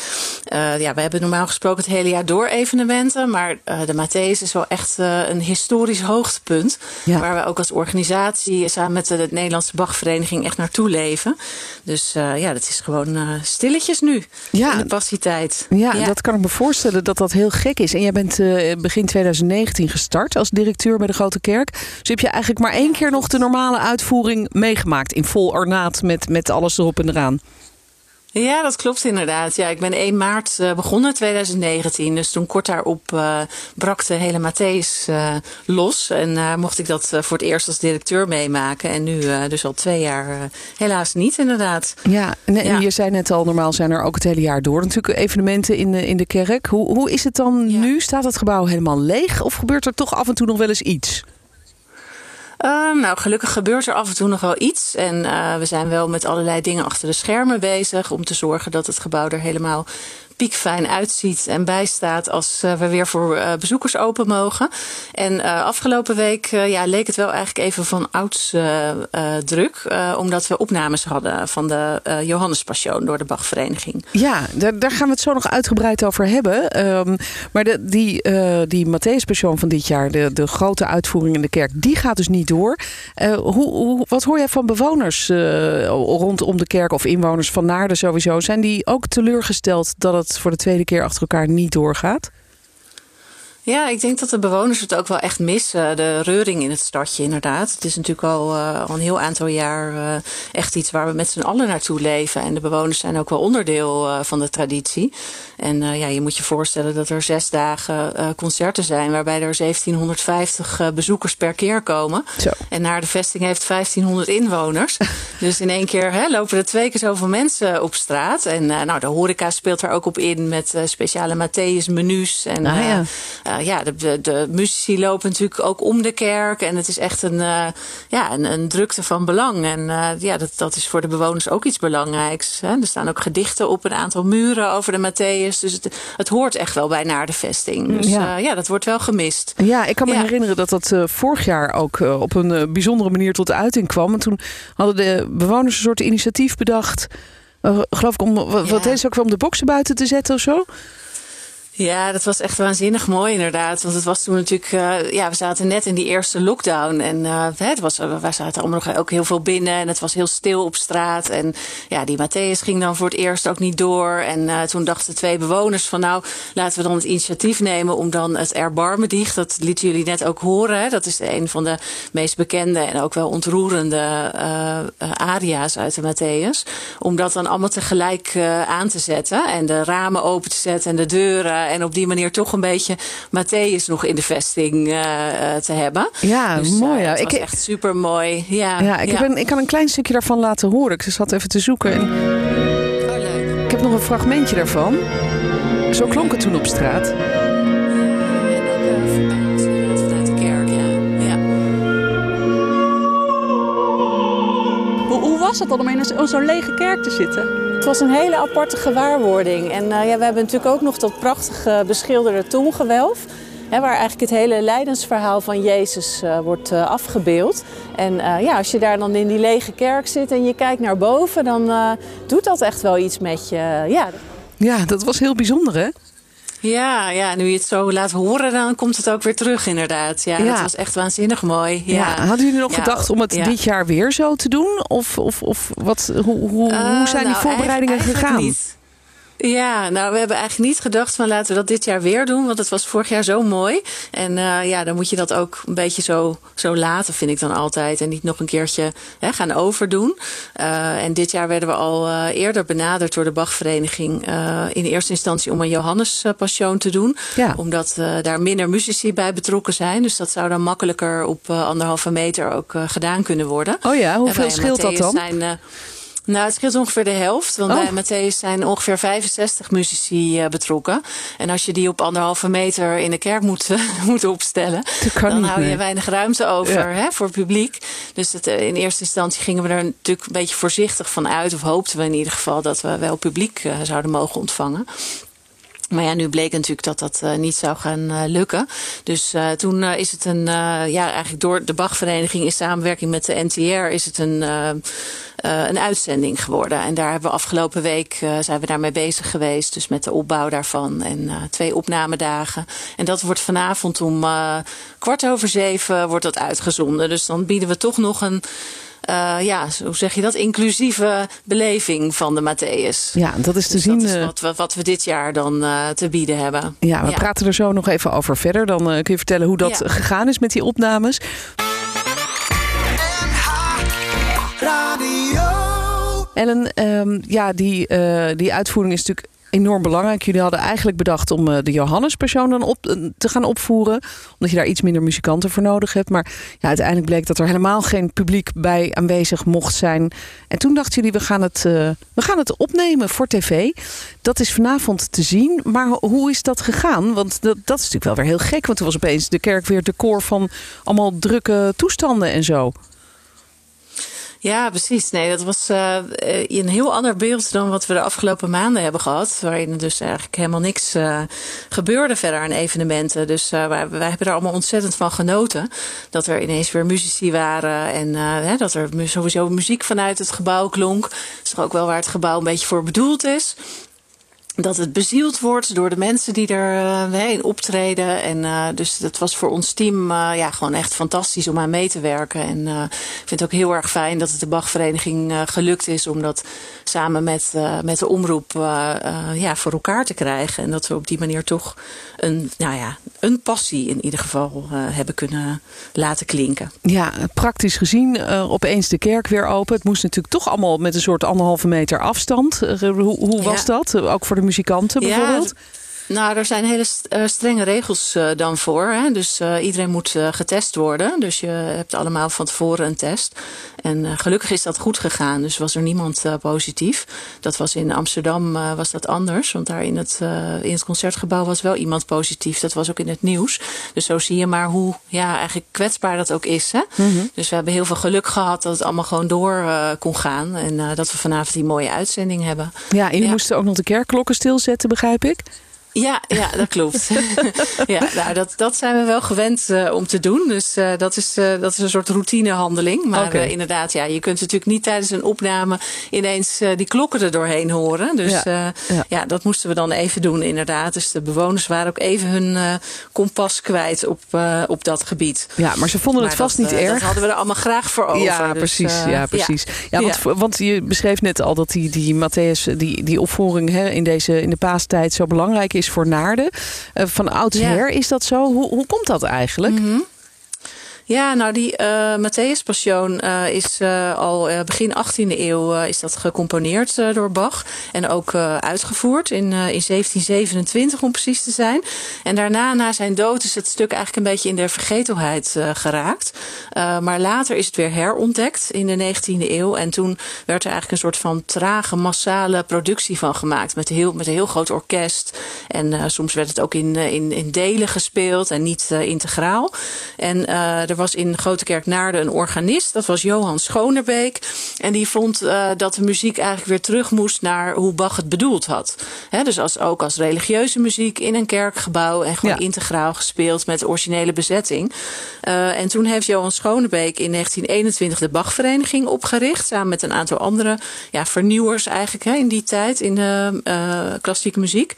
Uh, ja, we hebben normaal gesproken het hele jaar door evenementen. Maar uh, de Matthäus is wel echt een historisch hoogtepunt. Ja. Waar we ook als organisatie samen met de Nederlandse Bachvereniging echt naartoe leven. Dus ja, dat is gewoon stilletjes nu ja. in de passietijd. Ja, ja, dat kan ik me voorstellen dat dat heel gek is. En jij bent begin 2019 gestart als directeur bij de Grote Kerk. Dus heb je eigenlijk maar één keer nog de normale uitvoering meegemaakt in vol ornaat met, met alles erop en eraan. Ja, dat klopt inderdaad. Ja, ik ben 1 maart uh, begonnen, 2019. Dus toen kort daarop uh, brak de hele Matthäus uh, los. En mocht ik dat voor het eerst als directeur meemaken. En nu dus al twee jaar helaas niet, inderdaad. Ja, en, ja. je zei net al, normaal zijn er ook het hele jaar door natuurlijk evenementen in de, in de kerk. Hoe, hoe is het dan ja. nu? Staat het gebouw helemaal leeg? Of gebeurt er toch af en toe nog wel eens iets? Um, nou, gelukkig gebeurt er af en toe nog wel iets. En uh, we zijn wel met allerlei dingen achter de schermen bezig om te zorgen dat het gebouw er helemaal piekfijn uitziet en bijstaat als uh, we weer voor uh, bezoekers open mogen. En uh, afgelopen week ja, leek het wel eigenlijk even van ouds druk, omdat we opnames hadden van de Johannespassion door de Bachvereniging. Ja, daar, gaan we het zo nog uitgebreid over hebben. Um, maar de, die, die Matthäuspassion van dit jaar, de, de grote uitvoering in de kerk, die gaat dus niet door. hoe, hoe, wat hoor jij van bewoners rondom de kerk of inwoners van Naarden sowieso? Zijn die ook teleurgesteld dat het voor de tweede keer achter elkaar niet doorgaat? Ja, ik denk dat de bewoners het ook wel echt missen. De reuring in het stadje, inderdaad. Het is natuurlijk al, uh, al een heel aantal jaar uh, echt iets waar we met z'n allen naartoe leven. En de bewoners zijn ook wel onderdeel uh, van de traditie. En ja, je moet je voorstellen dat er zes dagen concerten zijn waarbij er 1750 bezoekers per keer komen. Zo. En naar de vesting heeft 1500 inwoners. dus in één keer hè, lopen er twee keer zoveel mensen op straat. En nou, de horeca speelt er ook op in met speciale Matthäus menus. En ah, ja ja, de, de, de muzici lopen natuurlijk ook om de kerk. En het is echt een, uh, ja, een, een, drukte van belang. En uh, ja, dat, dat is voor de bewoners ook iets belangrijks. Hè. Er staan ook gedichten op een aantal muren over de Matthäus. Dus het, het hoort echt wel bij naar de vesting. Dus ja, ja dat wordt wel gemist. Ja, ik kan me herinneren dat dat vorig jaar ook op een bijzondere manier tot uiting kwam. En toen hadden de bewoners een soort initiatief bedacht. geloof ik om, wat is ook om de boksen buiten te zetten of zo? Ja, dat was echt waanzinnig mooi inderdaad. Want het was toen natuurlijk, uh, ja, we zaten net in die eerste lockdown. En uh, het was, wij zaten allemaal nog ook heel veel binnen. En het was heel stil op straat. En ja, die Matthäus ging dan voor het eerst ook niet door. En uh, toen dachten twee bewoners van nou, laten we dan het initiatief nemen om dan het Erbarmendicht. Dat lieten jullie net ook horen. Dat is een van de meest bekende en ook wel ontroerende aria's uit de Matthäus. Om dat dan allemaal tegelijk aan te zetten. En de ramen open te zetten en de deuren en op die manier toch een beetje Matthäus nog in de vesting uh, te hebben. Ja, dus, mooi. Ja. ik, echt super mooi. Ja, ja, ik, ja. Heb een, ik kan een klein stukje daarvan laten horen. Ik zat even te zoeken. En... Oh, leuk. Ik heb nog een fragmentje daarvan. Zo klonk het toen op straat. Hoe was het dan om in zo'n lege kerk te zitten? Het was een hele aparte gewaarwording. En uh, ja, we hebben natuurlijk ook nog dat prachtige beschilderde toongewelf. Hè, waar eigenlijk het hele lijdensverhaal van Jezus uh, wordt uh, afgebeeld. En ja, als je daar dan in die lege kerk zit en je kijkt naar boven, dan doet dat echt wel iets met je. ja. ja, dat was heel bijzonder hè? Ja, ja, nu je het zo laat horen, dan komt het ook weer terug inderdaad. Ja, dat was echt waanzinnig mooi. Ja. ja. Hadden jullie nog gedacht om het dit jaar weer zo te doen? Of, of, of wat, hoe, hoe, hoe zijn die nou, voorbereidingen gegaan? Niet. Ja, nou, we hebben eigenlijk niet gedacht van laten we dat dit jaar weer doen. Want het was vorig jaar zo mooi. En uh, ja, dan moet je dat ook een beetje zo, zo laten, vind ik dan altijd. En niet nog een keertje hè, gaan overdoen. Uh, en dit jaar werden we al uh, eerder benaderd door de Bachvereniging. in eerste instantie om een Johannes Passion te doen. Ja. Omdat daar minder muzici bij betrokken zijn. Dus dat zou dan makkelijker op anderhalve meter ook gedaan kunnen worden. Oh ja, hoeveel scheelt dat dan? Zijn, nou, het scheelt ongeveer de helft. Want oh. bij Matthäus zijn ongeveer 65 muzici uh, betrokken. En als je die op anderhalve meter in de kerk moet, moet opstellen, dan hou je weinig ruimte over hè, voor het publiek. Dus het, uh, in eerste instantie gingen we er natuurlijk een beetje voorzichtig van uit. Of hoopten we in ieder geval dat we wel publiek uh, zouden mogen ontvangen. Maar ja, nu bleek natuurlijk dat dat uh, niet zou gaan uh, lukken. Dus uh, toen is het een, ja, eigenlijk door de Bachvereniging in samenwerking met de NTR is het een een uitzending geworden. En daar hebben we afgelopen week zijn we daarmee bezig geweest. Dus met de opbouw daarvan en twee opnamedagen. En dat wordt vanavond om kwart over zeven wordt dat uitgezonden. Dus dan bieden we toch nog een uh, ja, hoe zeg je dat? Inclusieve beleving van de Matthäus. Ja, dat is te dus zien. Dat is wat we, wat we dit jaar dan uh, te bieden hebben. Ja, we praten er zo nog even over verder. Dan uh, kun je vertellen hoe dat ja. gegaan is met die opnames. Ellen, um, ja, die, die uitvoering is natuurlijk enorm belangrijk. Jullie hadden eigenlijk bedacht om uh, de Johannespersoon dan op, uh, te gaan opvoeren. Omdat je daar iets minder muzikanten voor nodig hebt. Maar ja, uiteindelijk bleek dat er helemaal geen publiek bij aanwezig mocht zijn. En toen dachten jullie, we gaan het, uh, we gaan het opnemen voor tv. Dat is vanavond te zien. Maar hoe is dat gegaan? Want dat, dat is natuurlijk wel weer heel gek. Want toen was opeens de kerk weer decor van allemaal drukke toestanden en zo. Ja, precies. Nee, dat was uh, een heel ander beeld dan wat we de afgelopen maanden hebben gehad. Waarin dus eigenlijk helemaal niks uh, gebeurde verder aan evenementen. Dus wij, wij, hebben er allemaal ontzettend van genoten. Dat er ineens weer muzici waren. En hè, dat er sowieso muziek vanuit het gebouw klonk. Dat is toch ook wel waar het gebouw een beetje voor bedoeld is dat het bezield wordt door de mensen die er uh, optreden. En uh, dus dat was voor ons team uh, ja, gewoon echt fantastisch om aan mee te werken. En ik vind het ook heel erg fijn dat het de Bachvereniging gelukt is om dat samen met, met de omroep ja, voor elkaar te krijgen. En dat we op die manier toch een, nou ja, een passie in ieder geval hebben kunnen laten klinken. Ja, praktisch gezien opeens de kerk weer open. Het moest natuurlijk toch allemaal met een soort anderhalve meter afstand. hoe hoe was ja. dat? Ook voor de muzikanten bijvoorbeeld? Ja, nou, er zijn hele strenge regels uh, dan voor. Hè? Dus uh, iedereen moet uh, getest worden. Dus je hebt allemaal van tevoren een test. En gelukkig is dat goed gegaan. Dus was er niemand positief. Dat was in Amsterdam was dat anders. Want daar in het, in het concertgebouw was wel iemand positief. Dat was ook in het nieuws. Dus zo zie je maar hoe ja, eigenlijk kwetsbaar dat ook is. Hè? Mm -hmm. Dus we hebben heel veel geluk gehad dat het allemaal gewoon door kon gaan. En dat we vanavond die mooie uitzending hebben. Ja, en jullie ja. moesten ook nog de kerkklokken stilzetten, begrijp ik? Ja, ja, dat klopt. ja, nou, dat, dat zijn we wel gewend uh, om te doen. Dus uh, dat, is, uh, dat is een soort routinehandeling. Maar okay. inderdaad, ja, je kunt natuurlijk niet tijdens een opname ineens die klokken er doorheen horen. Dus ja. Ja. ja. dat moesten we dan even doen, inderdaad. Dus de bewoners waren ook even hun kompas kwijt op, op dat gebied. Ja, maar ze vonden maar het vast dat, niet erg. Dat hadden we er allemaal graag voor over. Ja, dus, precies. ja, precies. Ja, want, want je beschreef net al dat die, die Matthäus, die, die opvoering hè, in, deze, in de paastijd zo belangrijk is voor Naarden. Uh, van oudsher ja. is dat zo? Hoe, hoe komt dat eigenlijk? Mm -hmm. Ja, nou die uh, Matthäus Passion uh, is uh, al begin 18e eeuw is dat gecomponeerd door Bach. En ook uitgevoerd in, in 1727 om precies te zijn. En daarna, na zijn dood, is het stuk eigenlijk een beetje in de vergetelheid geraakt. maar later is het weer herontdekt in de 19e eeuw. En toen werd er eigenlijk een soort van trage, massale productie van gemaakt. Met, heel, met een heel groot orkest. En soms werd het ook in, in, in delen gespeeld en niet integraal. En er er was in Grote Kerk Naarden een organist. Dat was Johan Schonerbeek. En die vond uh, dat de muziek eigenlijk weer terug moest naar hoe Bach het bedoeld had. He, dus als, ook als religieuze muziek in een kerkgebouw. En gewoon ja. integraal gespeeld met originele bezetting. Uh, en toen heeft Johan Schonebeek in 1921 de Bachvereniging opgericht. Samen met een aantal andere ja, vernieuwers eigenlijk in die tijd in de uh, klassieke muziek.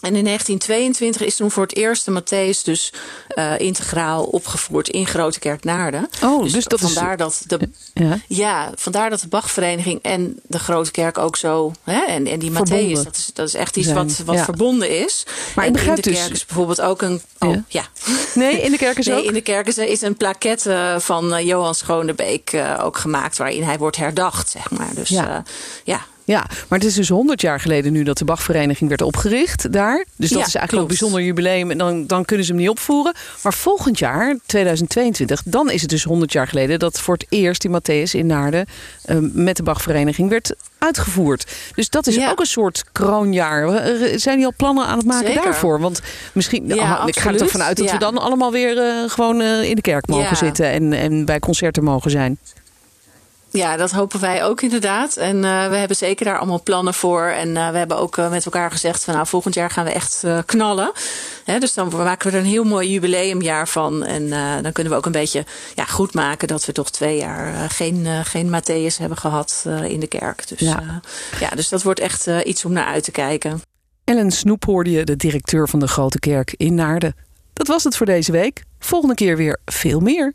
En in 1922 is toen voor het eerst de Matthäus dus uh, integraal opgevoerd in Grote Kerk Naarden. Oh, dus, dus dat vandaar is... dat de ja. ja. vandaar dat de Bachvereniging en de Grote Kerk ook zo hè, en, en die Matthäus, dat is, dat is echt iets zijn. wat, wat ja. verbonden is. Maar en in de dus... kerk is bijvoorbeeld ook een. Oh, ja. ja. Nee, in de kerk is nee, ook. in de kerk is, is een plaquette van uh, Johan Schonebeek uh, ook gemaakt, waarin hij wordt herdacht, zeg maar. Dus ja. Uh, ja. Maar het is dus 100 jaar geleden nu dat de Bachvereniging werd opgericht daar. Dus dat ja, is eigenlijk klopt. een bijzonder jubileum. En dan, dan kunnen ze hem niet opvoeren. Maar volgend jaar, 2022, dan is het dus 100 jaar geleden dat voor het eerst die Matthäus in Naarden uh, met de Bachvereniging werd uitgevoerd. Dus dat is Ja. ook een soort kroonjaar. Eh, Zijn die al plannen aan het maken Zeker. daarvoor? Want misschien, Ja, ah, ik ga er toch vanuit dat we dan allemaal weer eh, gewoon eh, in de kerk mogen zitten en, en bij concerten mogen zijn. Ja, dat hopen wij ook inderdaad. En uh, we hebben zeker daar allemaal plannen voor. En uh, we hebben ook uh, met elkaar gezegd van nou, volgend jaar gaan we echt knallen. Hè, dus dan maken we er een heel mooi jubileumjaar van. En dan kunnen we ook een beetje ja, goed maken dat we toch twee jaar geen, geen Matthäus hebben gehad in de kerk. Dus, ja. ja, dus dat wordt echt iets om naar uit te kijken. Ellen Snoep hoorde je, de directeur van de Grote Kerk in Naarden. Dat was het voor deze week. Volgende keer weer veel meer.